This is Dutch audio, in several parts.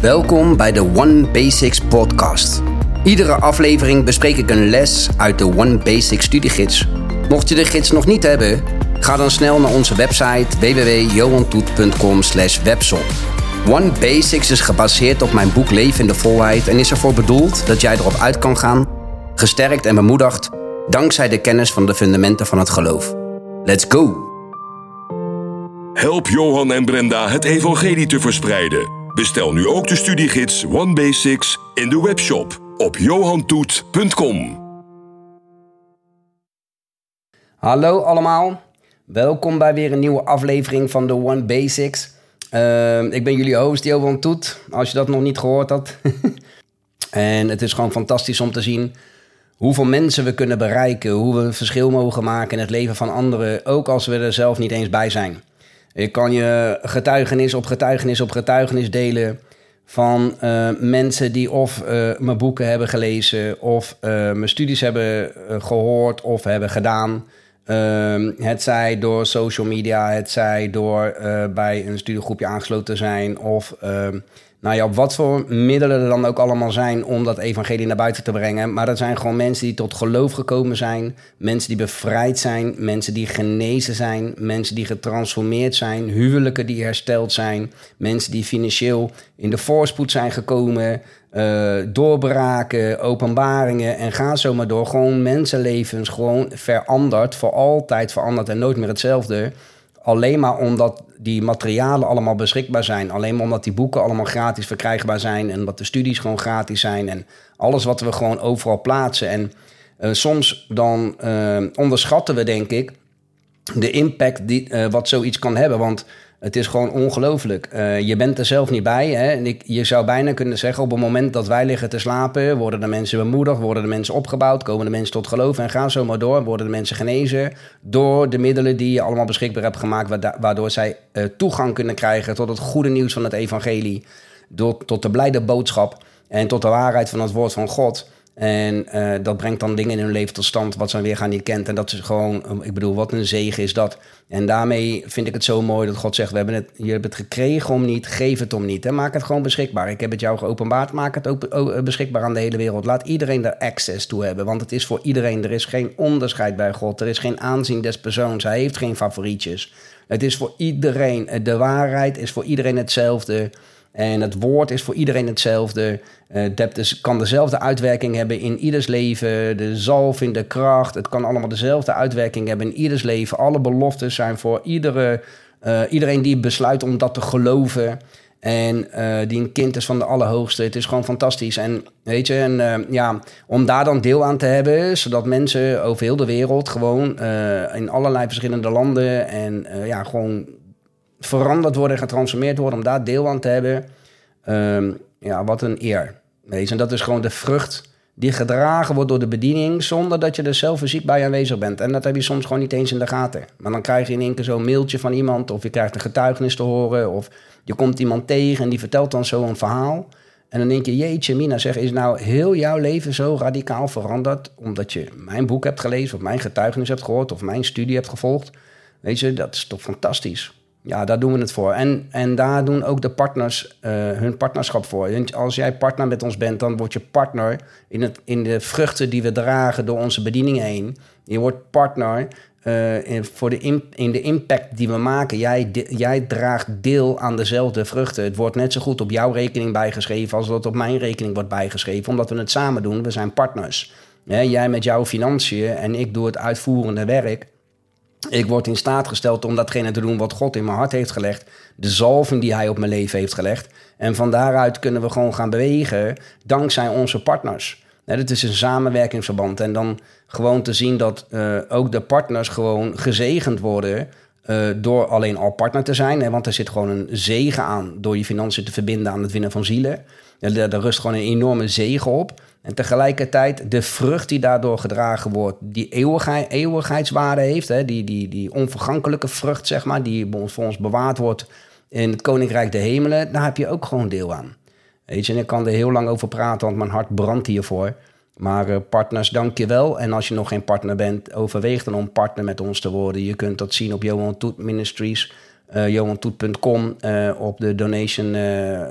Welkom bij de One Basics podcast. Iedere aflevering bespreek ik een les uit de One Basics studiegids. Mocht je de gids nog niet hebben, ga dan snel naar onze website www.johantoet.com webshop. One Basics is gebaseerd op mijn boek Leven in de Volheid en is ervoor bedoeld dat jij erop uit kan gaan, gesterkt en bemoedigd, dankzij de kennis van de fundamenten van het geloof. Let's go! Help Johan en Brenda het evangelie te verspreiden. Bestel nu ook de studiegids One Basics in de webshop op johantoet.com. Hallo allemaal, welkom bij weer een nieuwe aflevering van de One Basics. Uh, ik ben jullie host Johan Toet, als je dat nog niet gehoord had. en het is gewoon fantastisch om te zien hoeveel mensen we kunnen bereiken, hoe we een verschil mogen maken in het leven van anderen, ook als we er zelf niet eens bij zijn. Ik kan je getuigenis op getuigenis op getuigenis delen van uh, mensen die of uh, mijn boeken hebben gelezen, of uh, mijn studies hebben gehoord of hebben gedaan. Ehm, het zij door social media, het zij door bij een studiegroepje aangesloten te zijn, of ehm, nou ja, op wat voor middelen er dan ook allemaal zijn om dat evangelie naar buiten te brengen. Maar dat zijn gewoon mensen die tot geloof gekomen zijn. Mensen die bevrijd zijn. Mensen die genezen zijn. Mensen die getransformeerd zijn. Huwelijken die hersteld zijn. Mensen die financieel in de voorspoed zijn gekomen. Uh, doorbraken, openbaringen en ga zo maar door. Gewoon mensenlevens gewoon veranderd. Voor altijd veranderd en nooit meer hetzelfde alleen maar omdat die materialen allemaal beschikbaar zijn. Alleen maar omdat die boeken allemaal gratis verkrijgbaar zijn. En dat de studies gewoon gratis zijn. En alles wat we gewoon overal plaatsen. En uh, soms dan uh, onderschatten we, denk ik, de impact die, uh, wat zoiets kan hebben. Want het is gewoon ongelooflijk. Uh, je bent er zelf niet bij. Hè? En ik, je zou bijna kunnen zeggen: op het moment dat wij liggen te slapen, worden de mensen bemoedigd, worden de mensen opgebouwd, komen de mensen tot geloof en gaan zo maar door. Worden de mensen genezen door de middelen die je allemaal beschikbaar hebt gemaakt, waardoor zij uh, toegang kunnen krijgen tot het goede nieuws van het evangelie, door, tot de blijde boodschap en tot de waarheid van het woord van God. En uh, dat brengt dan dingen in hun leven tot stand wat ze weer gaan niet kent. En dat is gewoon, ik bedoel, wat een zegen is dat. En daarmee vind ik het zo mooi dat God zegt: we hebben het, Je hebt het gekregen om niet, geef het om niet. Hè? Maak het gewoon beschikbaar. Ik heb het jou geopenbaard, maak het ook eh, beschikbaar aan de hele wereld. Laat iedereen er access toe hebben. Want het is voor iedereen. Er is geen onderscheid bij God. Er is geen aanzien des persoons. Hij heeft geen favorietjes. Het is voor iedereen. De waarheid is voor iedereen hetzelfde. En het woord is voor iedereen hetzelfde. Uh, dus kan dezelfde uitwerking hebben in ieders leven. De zalf in de kracht. Het kan allemaal dezelfde uitwerking hebben in ieders leven. Alle beloftes zijn voor iedere, uh, iedereen die besluit om dat te geloven. En uh, die een kind is van de Allerhoogste. Het is gewoon fantastisch. En weet je, en, ja, om daar dan deel aan te hebben, zodat mensen over heel de wereld gewoon in allerlei verschillende landen en ja, gewoon veranderd worden, getransformeerd worden, om daar deel aan te hebben. Um, ja, wat een eer. En dat is gewoon de vrucht die gedragen wordt door de bediening, zonder dat je er zelf fysiek bij aanwezig bent. En dat heb je soms gewoon niet eens in de gaten. Maar dan krijg je in één keer zo'n mailtje van iemand, of je krijgt een getuigenis te horen, of je komt iemand tegen en die vertelt dan zo een verhaal. En dan denk je, jeetje Mina, zeg, is nou heel jouw leven zo radicaal veranderd... omdat je mijn boek hebt gelezen, of mijn getuigenis hebt gehoord... of mijn studie hebt gevolgd? Weet je, dat is toch fantastisch. Ja, daar doen we het voor. En, en daar doen ook de partners uh, hun partnerschap voor. Als jij partner met ons bent, dan word je partner in, het, in de vruchten die we dragen door onze bediening heen. Je wordt partner uh, in, voor de in, de impact die we maken. Jij, jij draagt deel aan dezelfde vruchten. Het wordt net zo goed op jouw rekening bijgeschreven als dat op mijn rekening wordt bijgeschreven, omdat we het samen doen. We zijn partners. Jij met jouw financiën en ik doe het uitvoerende werk. Ik word in staat gesteld om datgene te doen wat God in mijn hart heeft gelegd. De zalving die hij op mijn leven heeft gelegd. En van daaruit kunnen we gewoon gaan bewegen dankzij onze partners. Het is een samenwerkingsverband. En dan gewoon te zien dat uh, ook de partners gewoon gezegend worden. Uh, door alleen al partner te zijn. Hè, want er zit gewoon een zegen aan door je financiën te verbinden aan het winnen van zielen. Er rust gewoon een enorme zegen op. En tegelijkertijd de vrucht die daardoor gedragen wordt, die eeuwigheid, eeuwigheidswaarde heeft, hè, die, die, die onvergankelijke vrucht, zeg maar, die voor ons bewaard wordt in het Koninkrijk der Hemelen, daar heb je ook gewoon deel aan. Weet je, en ik kan er heel lang over praten, want mijn hart brandt hiervoor. Maar uh, partners, dank je wel. En als je nog geen partner bent, overweeg dan om partner met ons te worden. Je kunt dat zien op Johan Toet Ministries. Uh, johantoet.com op de donation,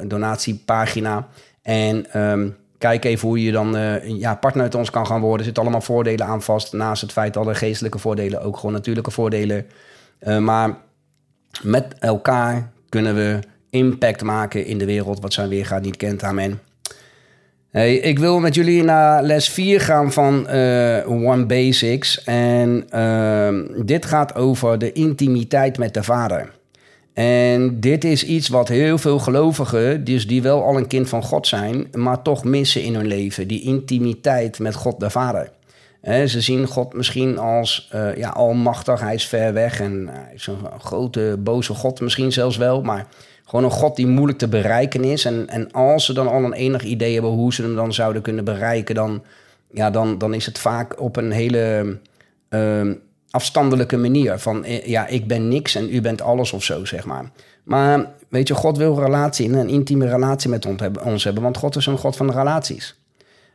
donatiepagina. En um, kijk even hoe je dan ja, partner met ons kan gaan worden. Er zitten allemaal voordelen aan vast. Naast het feit alle geestelijke voordelen, ook gewoon natuurlijke voordelen. maar met elkaar kunnen we impact maken in de wereld wat zijn weergaat niet kent. Amen. Hey, ik wil met jullie naar les 4 gaan van One Basics. En uh, dit gaat over de intimiteit met de Vader. En dit is iets wat heel veel gelovigen, dus die wel al een kind van God zijn, maar toch missen in hun leven. Die intimiteit met God de Vader. ze zien God misschien als uh, ja, almachtig, hij is ver weg en hij is een grote boze God misschien zelfs wel, maar gewoon een God die moeilijk te bereiken is. En, en als ze dan al een enig idee hebben hoe ze hem dan zouden kunnen bereiken, dan, ja, dan, dan is het vaak op een hele uh, afstandelijke manier. Van eh, ja, ik ben niks en u bent alles of zo, zeg maar. Maar weet je, God wil relatie, een intieme relatie met ons hebben, want God is een God van relaties.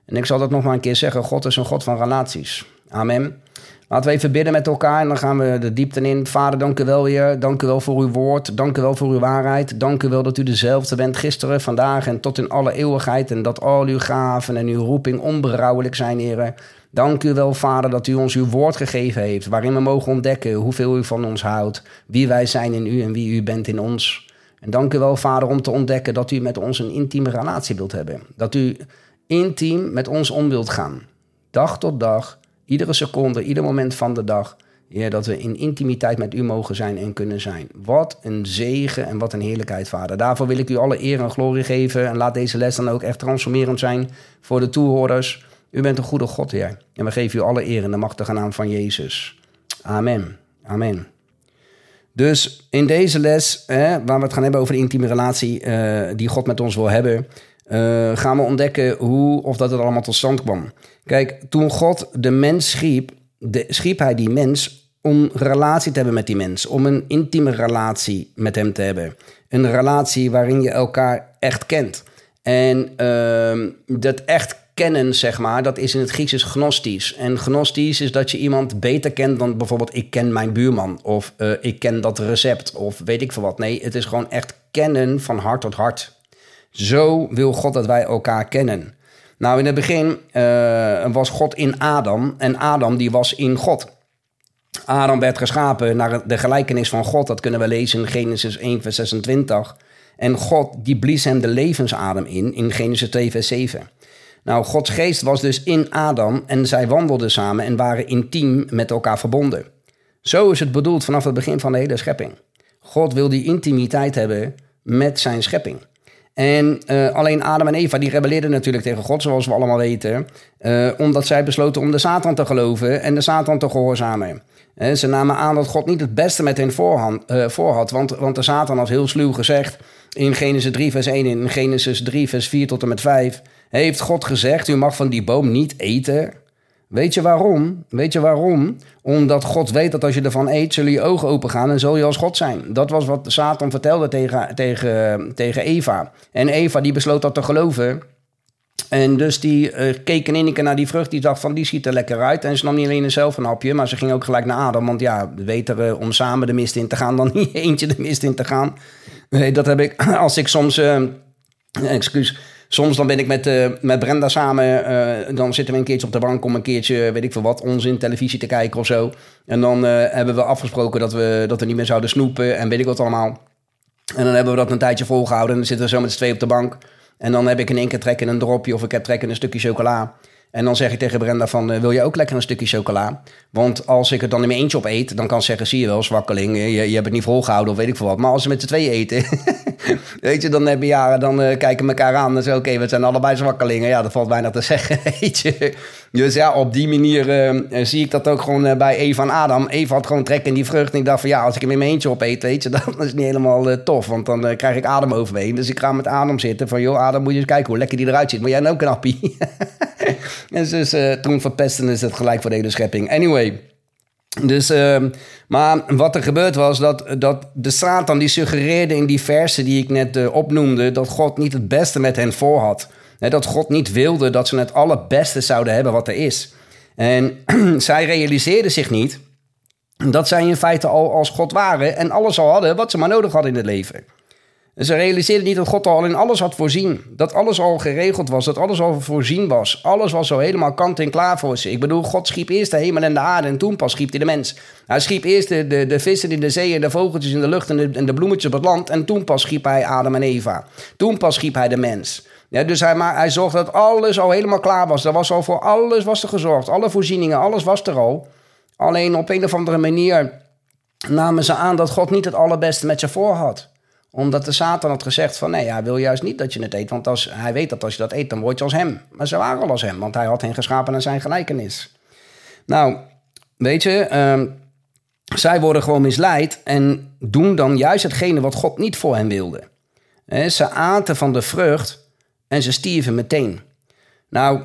En ik zal dat nog maar een keer zeggen: God is een God van relaties. Amen. Laten we even bidden met elkaar en dan gaan we de diepte in. Vader, dank u wel, Heer. Dank u wel voor uw woord. Dank u wel voor uw waarheid. Dank u wel dat u dezelfde bent gisteren, vandaag en tot in alle eeuwigheid. En dat al uw gaven en uw roeping onberouwelijk zijn, Heer. Dank u wel, Vader, dat u ons uw woord gegeven heeft, waarin we mogen ontdekken hoeveel u van ons houdt, wie wij zijn in u en wie u bent in ons. En dank u wel, Vader, om te ontdekken dat u met ons een intieme relatie wilt hebben. Dat u intiem met ons om wilt gaan. Dag tot dag Iedere seconde, ieder moment van de dag. Heer, dat we in intimiteit met u mogen zijn en kunnen zijn. Wat een zegen en wat een heerlijkheid, Vader. Daarvoor wil ik u alle eer en glorie geven. En laat deze les dan ook echt transformerend zijn voor de toehoorders. U bent een goede God, Heer. En we geven u alle eer in de machtige naam van Jezus. Amen. Amen. Dus in deze les, hè, waar we het gaan hebben over de intieme relatie uh, die God met ons wil hebben, uh, gaan we ontdekken hoe of dat het allemaal tot stand kwam. Kijk, toen God de mens schiep, schiep hij die mens om relatie te hebben met die mens. Om een intieme relatie met hem te hebben. Een relatie waarin je elkaar echt kent. En uh, dat echt kennen, zeg maar, dat is in het Grieks is gnostisch. En gnostisch is dat je iemand beter kent dan bijvoorbeeld ik ken mijn buurman. Of uh, ik ken dat recept. Of weet ik veel wat. Nee, het is gewoon echt kennen van hart tot hart. Zo wil God dat wij elkaar kennen. Nou, in het begin uh, was God in Adam en Adam die was in God. Adam werd geschapen naar de gelijkenis van God. Dat kunnen we lezen in Genesis 1, vers 26. En God die blies hem de levensadem in, in Genesis 2, vers 7. Nou, Gods geest was dus in Adam en zij wandelden samen en waren intiem met elkaar verbonden. Zo is het bedoeld vanaf het begin van de hele schepping. God wil die intimiteit hebben met zijn schepping. En uh, alleen Adam en Eva die rebelleerden natuurlijk tegen God, zoals we allemaal weten. Uh, omdat zij besloten om de Satan te geloven en de Satan te gehoorzamen. Ze namen aan dat God niet het beste met hen voor had. Want, want de Satan had heel sluw gezegd in Genesis 3 vers 1 en in Genesis 3 vers 4 tot en met 5. Heeft God gezegd, u mag van die boom niet eten. Weet je waarom? Weet je waarom? Omdat God weet dat als je ervan eet, zullen je ogen open gaan en zul je als God zijn. Dat was wat Satan vertelde tegen, tegen, tegen Eva. En Eva die besloot dat te geloven. En dus die uh, keek in één keer naar die vrucht. Die dacht van, die ziet er lekker uit. En ze nam niet alleen zelf een hapje, maar ze ging ook gelijk naar Adam. Want ja, beter om samen de mist in te gaan dan niet eentje de mist in te gaan. Nee, dat heb ik als ik soms... Uh, excuus Soms dan ben ik met, uh, met Brenda samen, uh, dan zitten we een keertje op de bank om een keertje, weet ik veel wat, onzin televisie te kijken of zo. En dan uh, hebben we afgesproken dat we, dat we niet meer zouden snoepen en weet ik wat allemaal. En dan hebben we dat een tijdje volgehouden en dan zitten we zo met z'n twee op de bank. En dan heb ik in één keer trek in een dropje of ik heb trek in een stukje chocola. En dan zeg ik tegen Brenda van, wil je ook lekker een stukje chocola? Want als ik het dan in mijn eentje opeet, dan kan ze zeggen, zie je wel, zwakkeling, je, je hebt het niet volgehouden of weet ik veel wat. Maar als ze met z'n twee eten, weet je, dan hebben jaren, dan uh, kijken we elkaar aan zeggen, oké, we zijn allebei zwakkelingen. Ja, dat valt weinig te zeggen, weet je. Dus ja, op die manier uh, zie ik dat ook gewoon bij Eva en Adam. Eva had gewoon trek in die vrucht en ik dacht van, ja, als ik hem in mijn eentje opeet, weet je, dan is niet helemaal tof. Want dan krijg ik Adam overheen. Dus ik ga met Adam zitten van, joh, Adam, moet je eens kijken hoe lekker die eruit ziet. Maar jij ook een appie. En dus toen verpesten is het gelijk voor de hele schepping. Anyway. Dus, uh, maar wat er gebeurd was, dat, dat de Satan die suggereerde in die versen die ik net uh, opnoemde, dat God niet het beste met hen voor had. He, dat God niet wilde dat ze het allerbeste zouden hebben wat er is. En zij realiseerden zich niet dat zij in feite al als God waren en alles al hadden wat ze maar nodig hadden in het leven. Ze realiseerden niet dat God al in alles had voorzien. Dat alles al geregeld was, dat alles al voorzien was. Alles was zo helemaal kant en klaar voor ze. Ik bedoel, God schiep eerst de hemel en de aarde en toen pas schiep hij de mens. Hij schiep eerst de, de, de vissen in de zee en de vogeltjes in de lucht en de, en de bloemetjes op het land. En toen pas schiep hij Adam en Eva. Toen pas schiep hij de mens. Ja, dus hij, maar, hij zorgde dat alles al helemaal klaar was. Er was al voor alles was er gezorgd. Alle voorzieningen, alles was er al. Alleen op een of andere manier namen ze aan dat God niet het allerbeste met ze voor had. Omdat de Satan had gezegd van nee, hij wil juist niet dat je het eet. Want als, hij weet dat als je dat eet, dan word je als hem. Maar ze waren al als hem, want hij had hen geschapen naar zijn gelijkenis. Nou, weet je, ehm, zij worden gewoon misleid en doen dan juist hetgene wat God niet voor hen wilde. ze aten van de vrucht en ze stierven meteen. Nou,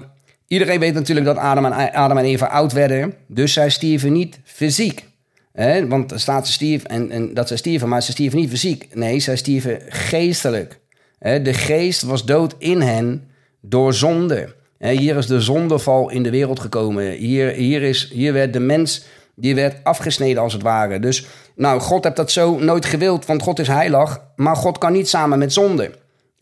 iedereen weet natuurlijk dat Adam en, Adam en Eva oud werden, dus zij stierven niet fysiek. Want er staat ze en, en dat ze stierven, maar ze stierven niet fysiek. Nee, zij stierven geestelijk. De geest was dood in hen door zonde. Hier is de zondeval in de wereld gekomen. Hier, hier, is, hier werd de mens die werd afgesneden als het ware. Dus nou, God heeft dat zo nooit gewild, want God is heilig, maar God kan niet samen met zonde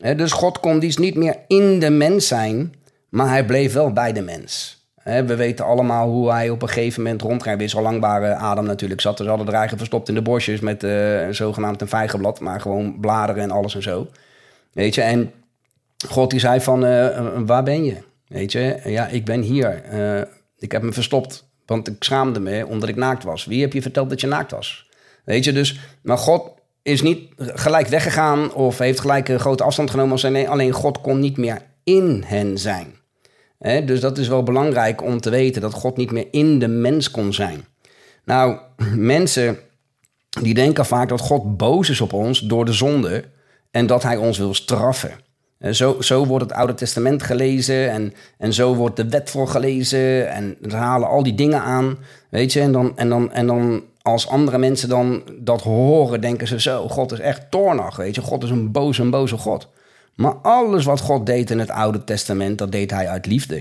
dus God kon dus niet meer in de mens zijn, maar hij bleef wel bij de mens. We weten allemaal hoe hij op een gegeven moment rondrijdt. Weer zo lang Adam natuurlijk zat. Dus hadden er verstopt in de bosjes met uh, zogenaamd een vijgenblad. Maar gewoon bladeren en alles en zo. Weet je, en God die zei van, uh, waar ben je? Weet je, ja, ik ben hier. Uh, ik heb me verstopt, want ik schaamde me omdat ik naakt was. Wie heb je verteld dat je naakt was? Weet je, dus, maar God is niet gelijk weggegaan of heeft gelijk een grote afstand genomen. Als nee, alleen God kon niet meer in hen zijn. Dus dat is wel belangrijk om te weten dat God niet meer in de mens kon zijn. Nou, mensen die denken vaak dat God boos is op ons door de zonde en dat hij ons wil straffen. Zo, zo wordt het Oude Testament gelezen en, en zo wordt de wet voor gelezen en ze halen al die dingen aan, weet je, en dan, en dan, en dan als andere mensen dan dat horen, denken ze zo: God is echt toornig, weet je. God is een boze, een boze God. Maar alles wat God deed in het Oude Testament, dat deed hij uit liefde.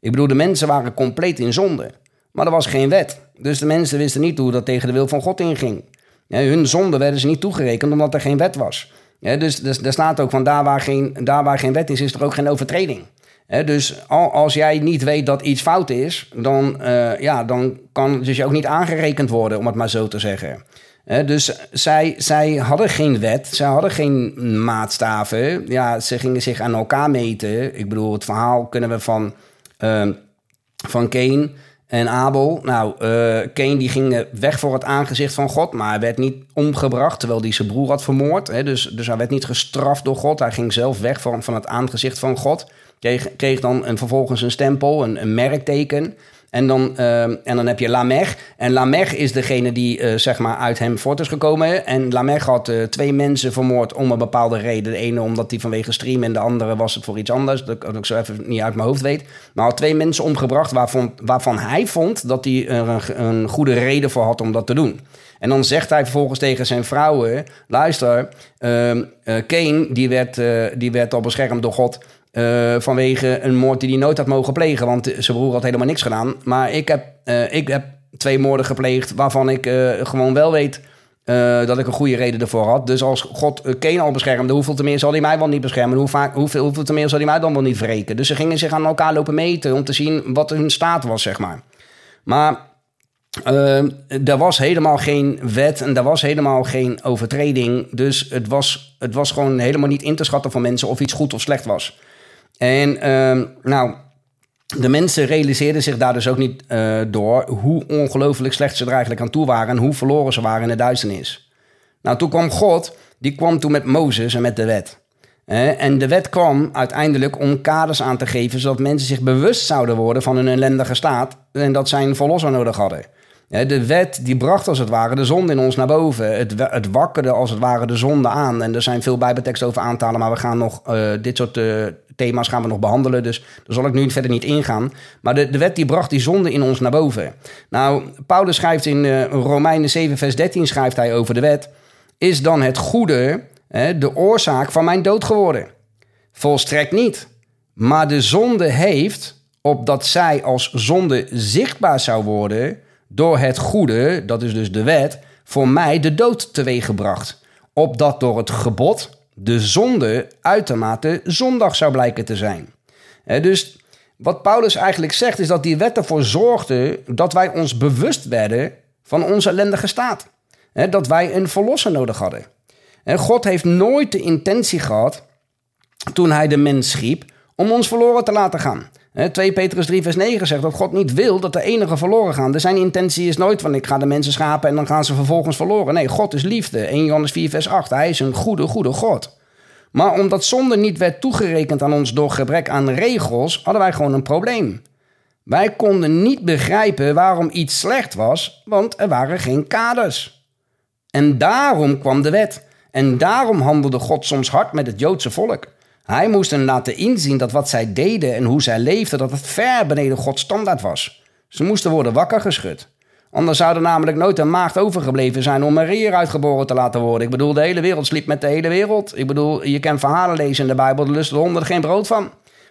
Ik bedoel, de mensen waren compleet in zonde. Maar er was geen wet. Dus de mensen wisten niet hoe dat tegen de wil van God inging. hun zonde werden ze niet toegerekend omdat er geen wet was. dus, dus er staat ook van daar waar, geen, daar waar geen wet is, is er ook geen overtreding dus als jij niet weet dat iets fout is, dan, uh, ja, dan kan dus je ook niet aangerekend worden, om het maar zo te zeggen. Dus zij, zij hadden geen wet, zij hadden geen maatstaven. Ja, ze gingen zich aan elkaar meten. Ik bedoel, het verhaal kunnen we van, uh, van Cain en Abel. Nou, Cain die ging weg voor het aangezicht van God, maar hij werd niet omgebracht terwijl hij zijn broer had vermoord. dus, dus hij werd niet gestraft door God. Hij ging zelf weg van, van het aangezicht van God. Kreeg, kreeg dan een, vervolgens een stempel, een, een merkteken. En dan, uh, en dan heb je Lamech. En Lamech is degene die uh, zeg maar uit hem voort is gekomen. En Lamech had uh, twee mensen vermoord om een bepaalde reden. De ene omdat hij vanwege stream en de andere was het voor iets anders. Dat, ik zo even niet uit mijn hoofd weet. Maar had twee mensen omgebracht waarvan, waarvan hij vond dat hij er een, een goede reden voor had om dat te doen. En dan zegt hij vervolgens tegen zijn vrouwen: luister, uh, die werd, die werd al beschermd door God. Uh, vanwege een moord die hij nooit had mogen plegen. Want zijn broer had helemaal niks gedaan. Maar ik heb, uh, ik heb twee moorden gepleegd waarvan ik uh, gewoon wel weet dat ik een goede reden ervoor had. Dus als God Kane al beschermde, hoeveel te meer zal hij mij wel niet beschermen? Hoe vaak, hoeveel, hoeveel te meer zal hij mij dan wel niet wreken? Dus ze gingen zich aan elkaar lopen meten om te zien wat hun staat was, zeg maar. Maar er was helemaal geen wet en er was helemaal geen overtreding. Dus het was, het was gewoon helemaal niet in te schatten van mensen of iets goed of slecht was. En ehm, nou, de mensen realiseerden zich daar dus ook niet uh, door hoe ongelooflijk slecht ze er eigenlijk aan toe waren en hoe verloren ze waren in de duisternis. Nou, toen kwam God, die kwam toen met Mozes en met de wet. en de wet kwam uiteindelijk om kaders aan te geven, zodat mensen zich bewust zouden worden van hun ellendige staat en dat zij een verlosser nodig hadden. De wet die bracht als het ware de zonde in ons naar boven. Het, het wakkerde als het ware de zonde aan. En er zijn veel bijbelteksten over aantalen, maar we gaan nog uh, dit soort uh, thema's gaan we nog behandelen. Dus daar zal ik nu verder niet ingaan. Maar de, de wet die bracht die zonde in ons naar boven. Nou, Paulus schrijft in uh, Romeinen 7, vers 13 schrijft hij over de wet. Is dan het goede de oorzaak van mijn dood geworden? Volstrekt niet. Maar de zonde heeft, opdat zij als zonde zichtbaar zou worden door het goede, dat is dus de wet, voor mij de dood teweeggebracht. Opdat door het gebod de zonde uitermate zondag zou blijken te zijn. dus wat Paulus eigenlijk zegt is dat die wet ervoor zorgde dat wij ons bewust werden van onze ellendige staat. dat wij een verlosser nodig hadden. God heeft nooit de intentie gehad, toen hij de mens schiep, om ons verloren te laten gaan. 2 Petrus 3 vers 9 zegt dat God niet wil dat de enige verloren gaan. Dus zijn intentie is nooit van ik ga de mensen schapen en dan gaan ze vervolgens verloren. Nee, God is liefde. 1 Johannes 4 vers 8. Hij is een goede, goede God. Maar omdat zonde niet werd toegerekend aan ons door gebrek aan regels, hadden wij gewoon een probleem. Wij konden niet begrijpen waarom iets slecht was, want er waren geen kaders. En daarom kwam de wet. En daarom handelde God soms hard met het Joodse volk. Hij moest hen laten inzien dat wat zij deden en hoe zij leefden, dat het ver beneden Gods standaard was. Ze moesten worden wakker geschud. Anders zou er namelijk nooit een maagd overgebleven zijn om Maria uitgeboren te laten worden. Ik bedoel, de hele wereld sliep met de hele wereld. Ik bedoel, je kan verhalen lezen in de Bijbel, er lust de honden geen brood van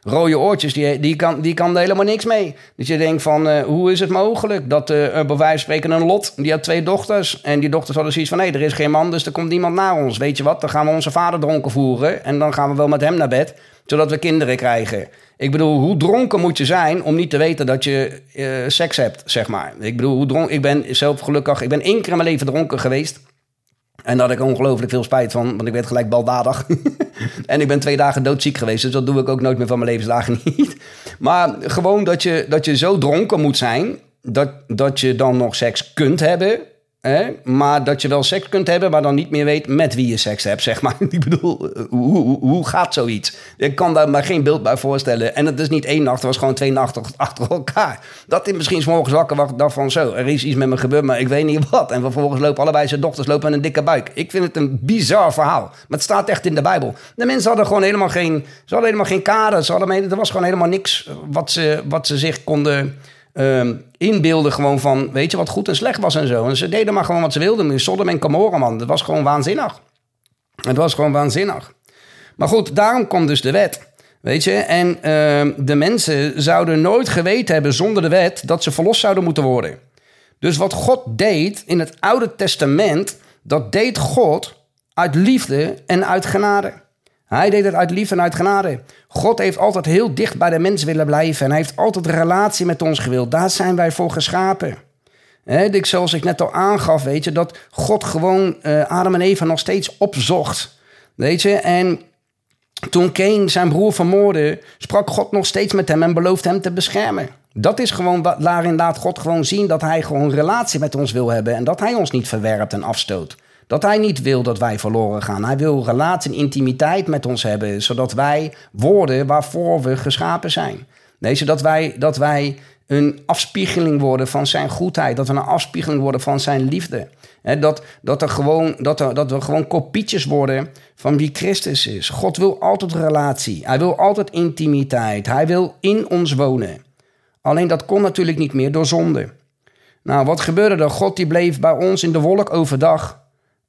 rode oortjes, die, die, kan, die kan er helemaal niks mee. Dus je denkt van, uh, hoe is het mogelijk dat uh, bij wijze van spreken een lot, die had twee dochters. En die dochters hadden zoiets van, nee, er is geen man, dus er komt niemand naar ons. Weet je wat, dan gaan we onze vader dronken voeren en dan gaan we wel met hem naar bed, zodat we kinderen krijgen. Ik bedoel, hoe dronken moet je zijn om niet te weten dat je uh, seks hebt, zeg maar. Ik bedoel, hoe dronken, ik ben zelf gelukkig, ik ben één keer in mijn leven dronken geweest. En daar had ik ongelooflijk veel spijt van, want ik werd gelijk baldadig. en ik ben twee dagen doodziek geweest, dus dat doe ik ook nooit meer van mijn levensdagen niet. Maar gewoon dat je, dat je zo dronken moet zijn, dat, dat je dan nog seks kunt hebben. Maar dat je wel seks kunt hebben, maar dan niet meer weet met wie je seks hebt, zeg maar. Ik bedoel, hoe, hoe, hoe gaat zoiets? Ik kan daar maar geen beeld bij voorstellen. En het is niet één nacht, het was gewoon twee nachten achter elkaar. Dat is misschien s'morgens wakker wacht dacht van zo, er is iets met me gebeurd, maar ik weet niet wat. En vervolgens lopen allebei zijn dochters lopen met een dikke buik. Ik vind het een bizar verhaal. Maar het staat echt in de Bijbel. De mensen hadden gewoon helemaal geen, ze hadden helemaal geen kader. Ze hadden, er was gewoon helemaal niks wat ze, wat ze zich konden um, inbeelden gewoon van, weet je wat goed en slecht was en zo. En ze deden maar gewoon wat ze wilden. Sodom en Gomorra, man. Dat was gewoon waanzinnig. Het was gewoon waanzinnig. Maar goed, daarom komt dus de wet. Weet je, en uh, de mensen zouden nooit geweten hebben zonder de wet dat ze verlost zouden moeten worden. Dus wat God deed in het Oude Testament, dat deed God uit liefde en uit genade. Hij deed het uit liefde en uit genade. God heeft altijd heel dicht bij de mens willen blijven. En hij heeft altijd een relatie met ons gewild. Daar zijn wij voor geschapen. He, zoals ik net al aangaf, weet je, dat God gewoon uh, Adam en Eva nog steeds opzocht. Weet je, en toen Cain zijn broer vermoordde, sprak God nog steeds met hem en beloofde hem te beschermen. Dat is gewoon, daarin laat God gewoon zien dat hij gewoon een relatie met ons wil hebben en dat hij ons niet verwerpt en afstoot. Dat hij niet wil dat wij verloren gaan. Hij wil relatie en intimiteit met ons hebben, zodat wij worden waarvoor we geschapen zijn. Nee, zodat wij, dat wij een afspiegeling worden van zijn goedheid. Dat we een afspiegeling worden van zijn liefde. dat, dat, er gewoon, dat, er, dat we gewoon kopietjes worden van wie Christus is. God wil altijd relatie. Hij wil altijd intimiteit. Hij wil in ons wonen. Alleen dat kon natuurlijk niet meer door zonde. Nou, wat gebeurde er? God die bleef bij ons in de wolk overdag.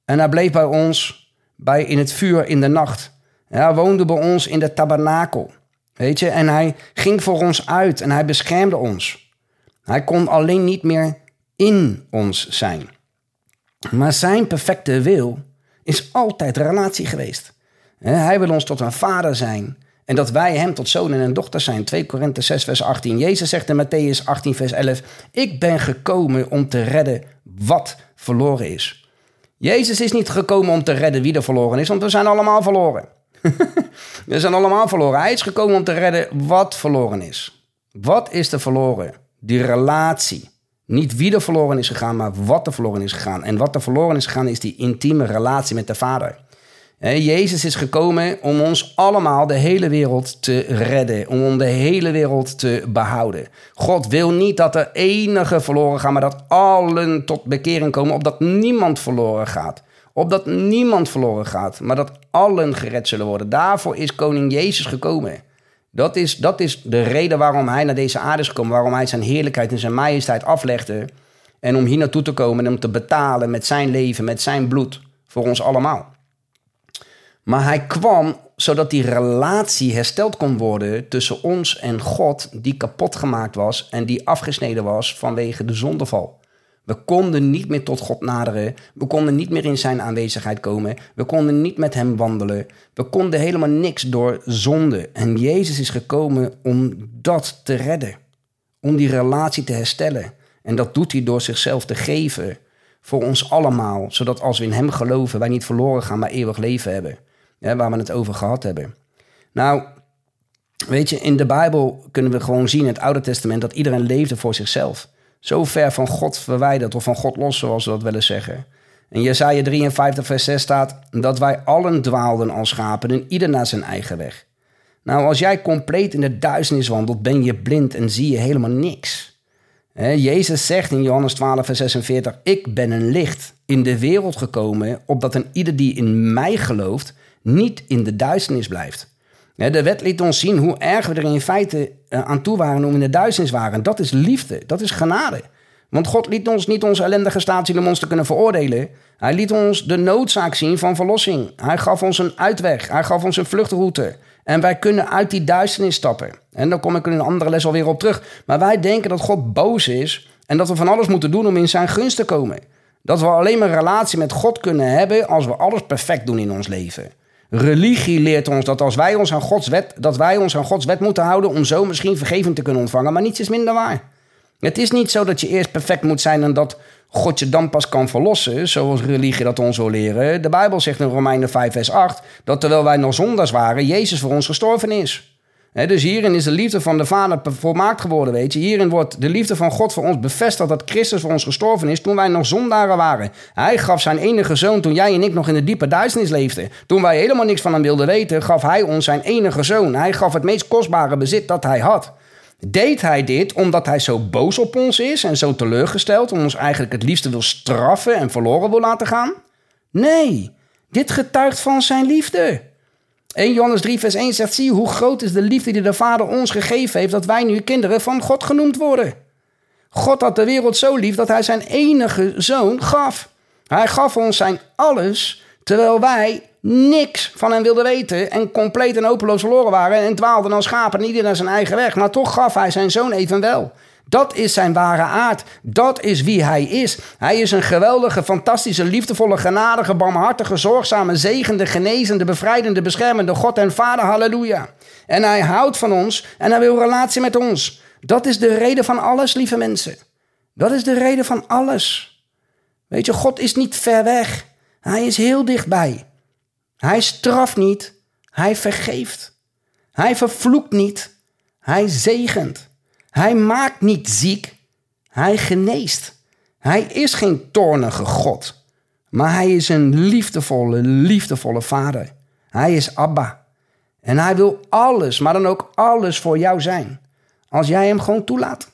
En hij bleef bij ons bij in het vuur in de nacht. Hij woonde bij ons in de tabernakel. Weet je, en hij ging voor ons uit en hij beschermde ons. Hij kon alleen niet meer in ons zijn. Maar zijn perfecte wil is altijd relatie geweest. Hij wil ons tot een vader zijn en dat wij hem tot zonen en dochters zijn. 2 Korinthe 6 vers 18. Jezus zegt in Matthäus 18 vers 11. Ik ben gekomen om te redden wat verloren is. Jezus is niet gekomen om te redden wie er verloren is, want we zijn allemaal verloren. we zijn allemaal verloren. Hij is gekomen om te redden wat verloren is. Wat is er verloren? Die relatie. Niet wie er verloren is gegaan, maar wat er verloren is gegaan. En wat er verloren is gegaan is die intieme relatie met de Vader. Jezus is gekomen om ons allemaal de hele wereld te redden, om de hele wereld te behouden. God wil niet dat er enige verloren gaan, maar dat allen tot bekering komen, opdat niemand verloren gaat. Opdat niemand verloren gaat, maar dat allen gered zullen worden. Daarvoor is koning Jezus gekomen. Dat is, dat is de reden waarom hij naar deze aarde is gekomen, waarom hij zijn heerlijkheid en zijn majesteit aflegde. En om hier naartoe te komen en om te betalen met zijn leven, met zijn bloed, voor ons allemaal. Maar hij kwam zodat die relatie hersteld kon worden tussen ons en God, die kapot gemaakt was en die afgesneden was vanwege de zondeval. We konden niet meer tot God naderen. We konden niet meer in zijn aanwezigheid komen. We konden niet met hem wandelen. We konden helemaal niks door zonde. En Jezus is gekomen om dat te redden. Om die relatie te herstellen. En dat doet hij door zichzelf te geven voor ons allemaal. Zodat als we in hem geloven, wij niet verloren gaan, maar eeuwig leven hebben. Waar we het over gehad hebben. Nou, weet je, in de Bijbel kunnen we gewoon zien in het Oude Testament dat iedereen leefde voor zichzelf zo ver van God verwijderd of van God los, zoals we dat willen zeggen. In Jesaja 53 vers 6 staat dat wij allen dwaalden als schapen en ieder naar zijn eigen weg. Nou, als jij compleet in de duisternis wandelt, ben je blind en zie je helemaal niks. Jezus zegt in Johannes 12 vers 46, ik ben een licht in de wereld gekomen, opdat een ieder die in mij gelooft, niet in de duisternis blijft. De wet liet ons zien hoe erg we er in feite eh, aan toe waren om in de duisternis waren. Dat is liefde, dat is genade. Want God liet ons niet onze ellendige staat zien om ons te kunnen veroordelen. Hij liet ons de noodzaak zien van verlossing. Hij gaf ons een uitweg, hij gaf ons een vluchtroute. En wij kunnen uit die duisternis stappen. En dan kom ik in een andere les alweer op terug. Maar wij denken dat God boos is en dat we van alles moeten doen om in zijn gunst te komen. Dat we alleen maar een relatie met God kunnen hebben als we alles perfect doen in ons leven. Religie leert ons dat als wij ons aan Gods wet, dat wij ons aan Gods wet moeten houden om zo misschien vergeving te kunnen ontvangen, maar niets is minder waar. Het is niet zo dat je eerst perfect moet zijn en dat God je dan pas kan verlossen, zoals religie dat ons wil leren. De Bijbel zegt in Romeinen 5, vers 8 dat terwijl wij nog zondaars waren, Jezus voor ons gestorven is dus hierin is de liefde van de Vader volmaakt geworden, weet je. Hierin wordt de liefde van God voor ons bevestigd dat Christus voor ons gestorven is toen wij nog zondaren waren. Hij gaf zijn enige zoon toen jij en ik nog in de diepe duisternis leefden. Toen wij helemaal niks van hem wilden weten, gaf hij ons zijn enige zoon. Hij gaf het meest kostbare bezit dat hij had. Deed hij dit omdat hij zo boos op ons is en zo teleurgesteld om ons eigenlijk het liefste wil straffen en verloren wil laten gaan? Nee, dit getuigt van zijn liefde. 1 Johannes 3, vers 1 zegt: Zie hoe groot is de liefde die de Vader ons gegeven heeft, dat wij nu kinderen van God genoemd worden. God had de wereld zo lief dat hij zijn enige zoon gaf. Hij gaf ons zijn alles, terwijl wij niks van hem wilden weten en compleet en openloos verloren waren en dwaalden als schapen, ieder naar zijn eigen weg. Maar toch gaf hij zijn zoon evenwel. Dat is zijn ware aard. Dat is wie hij is. Hij is een geweldige, fantastische, liefdevolle, genadige, barmhartige, zorgzame, zegende, genezende, bevrijdende, beschermende God en Vader. Halleluja. En hij houdt van ons en hij wil relatie met ons. Dat is de reden van alles, lieve mensen. Dat is de reden van alles. Weet je, God is niet ver weg. Hij is heel dichtbij. Hij straft niet. Hij vergeeft. Hij vervloekt niet. Hij zegent. Hij maakt niet ziek, hij geneest. Hij is geen toornige God, maar hij is een liefdevolle, liefdevolle vader. Hij is Abba. En hij wil alles, maar dan ook alles voor jou zijn. Als jij hem gewoon toelaat.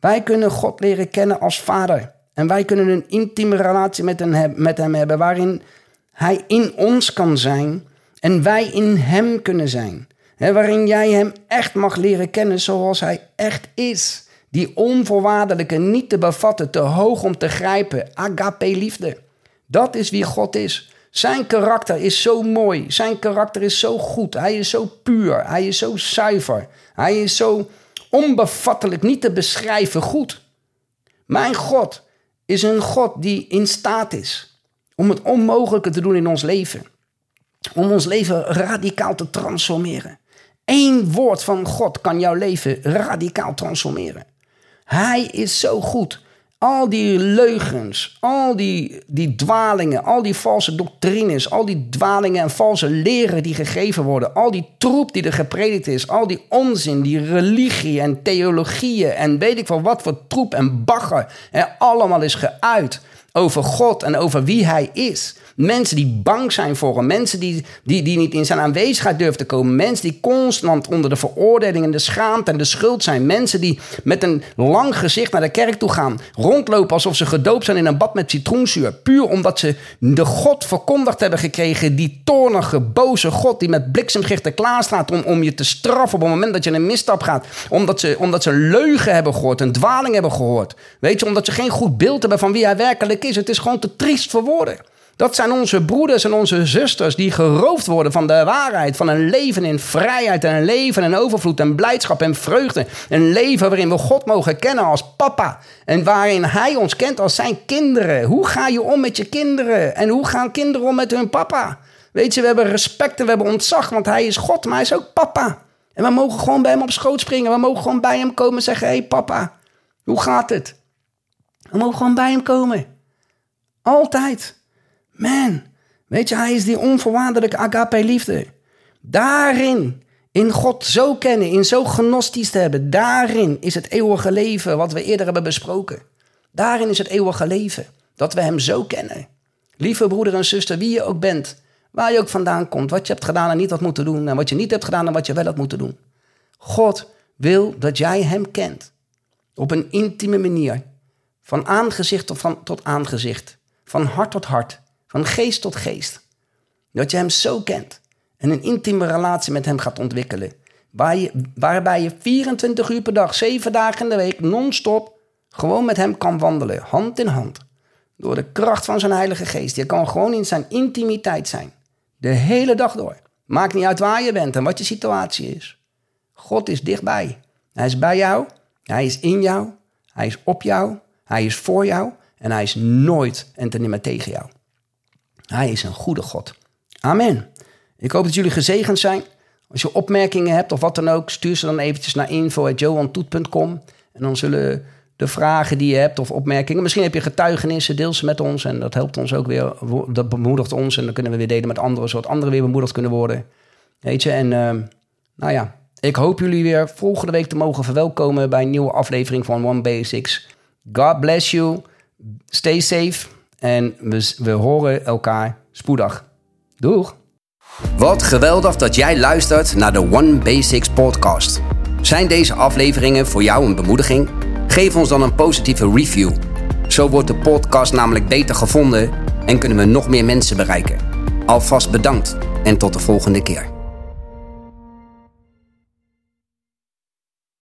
Wij kunnen God leren kennen als vader. En wij kunnen een intieme relatie met hem, met hem hebben waarin hij in ons kan zijn en wij in hem kunnen zijn waarin jij hem echt mag leren kennen zoals hij echt is. Die onvoorwaardelijke, niet te bevatten, te hoog om te grijpen, agape liefde. Dat is wie God is. Zijn karakter is zo mooi. Zijn karakter is zo goed. Hij is zo puur. Hij is zo zuiver. Hij is zo onbevattelijk, niet te beschrijven goed. Mijn God is een God die in staat is om het onmogelijke te doen in ons leven. Om ons leven radicaal te transformeren. Eén woord van God kan jouw leven radicaal transformeren. Hij is zo goed. Al die leugens, al die, die dwalingen, al die valse doctrines, al die dwalingen en valse leren die gegeven worden, al die troep die er gepredikt is, al die onzin, die religie en theologieën en weet ik wel wat voor troep en bagger er allemaal is geuit over God en over wie Hij is. Mensen die bang zijn voor hem. Mensen die, die, die niet in zijn aanwezigheid durven te komen. Mensen die constant onder de veroordeling en de schaamte en de schuld zijn. Mensen die met een lang gezicht naar de kerk toe gaan. Rondlopen alsof ze gedoopt zijn in een bad met citroenzuur. Puur omdat ze de God verkondigd hebben gekregen. Die toornige, boze God die met bliksemschichten klaarstaat om, om je te straffen op het moment dat je een misstap gaat. Omdat ze, omdat ze leugen hebben gehoord, een dwaling hebben gehoord. Weet je, omdat ze geen goed beeld hebben van wie hij werkelijk is. Het is gewoon te triest voor woorden. Dat zijn onze broeders en onze zusters die geroofd worden van de waarheid, van een leven in vrijheid en een leven in overvloed en blijdschap en vreugde. Een leven waarin we God mogen kennen als papa en waarin Hij ons kent als zijn kinderen. Hoe ga je om met je kinderen en hoe gaan kinderen om met hun papa? Weet je, we hebben respect en we hebben ontzag, want Hij is God, maar Hij is ook papa. En we mogen gewoon bij Hem op schoot springen. We mogen gewoon bij Hem komen en zeggen: Hé hey, papa, hoe gaat het? We mogen gewoon bij Hem komen. Altijd. Man, weet je, hij is die onvoorwaardelijke agape liefde. Daarin, in God zo kennen, in zo gnostisch te hebben, daarin is het eeuwige leven wat we eerder hebben besproken. Daarin is het eeuwige leven, dat we hem zo kennen. Lieve broeder en zuster, wie je ook bent, waar je ook vandaan komt, wat je hebt gedaan en niet had moeten doen, en wat je niet hebt gedaan en wat je wel had moeten doen. God wil dat jij hem kent. Op een intieme manier. Van aangezicht tot, van, tot aangezicht. Van hart tot hart. Van geest tot geest. Dat je hem zo kent. En een intieme relatie met hem gaat ontwikkelen. Waar je, waarbij je 24 uur per dag, 7 dagen in de week, non-stop, gewoon met hem kan wandelen. Hand in hand. Door de kracht van zijn Heilige Geest. Je kan gewoon in zijn intimiteit zijn. De hele dag door. Maakt niet uit waar je bent en wat je situatie is. God is dichtbij. Hij is bij jou. Hij is in jou. Hij is op jou. Hij is voor jou. En hij is nooit en ten tegen jou. Hij is een goede God. Amen. Ik hoop dat jullie gezegend zijn. Als je opmerkingen hebt of wat dan ook, stuur ze dan eventjes naar info.johantoet.com. En dan zullen de vragen die je hebt of opmerkingen. Misschien heb je getuigenissen, deel ze met ons. En dat helpt ons ook weer. Dat bemoedigt ons. En dan kunnen we weer delen met anderen, zodat anderen weer bemoedigd kunnen worden. Weet je, en uh, nou ja, ik hoop jullie weer volgende week te mogen verwelkomen bij een nieuwe aflevering van One Basics. God bless you. Stay safe. En we, we horen elkaar spoedig. Doeg! Wat geweldig dat jij luistert naar de One Basics podcast. Zijn deze afleveringen voor jou een bemoediging? Geef ons dan een positieve review. Zo wordt de podcast namelijk beter gevonden en kunnen we nog meer mensen bereiken. Alvast bedankt en tot de volgende keer.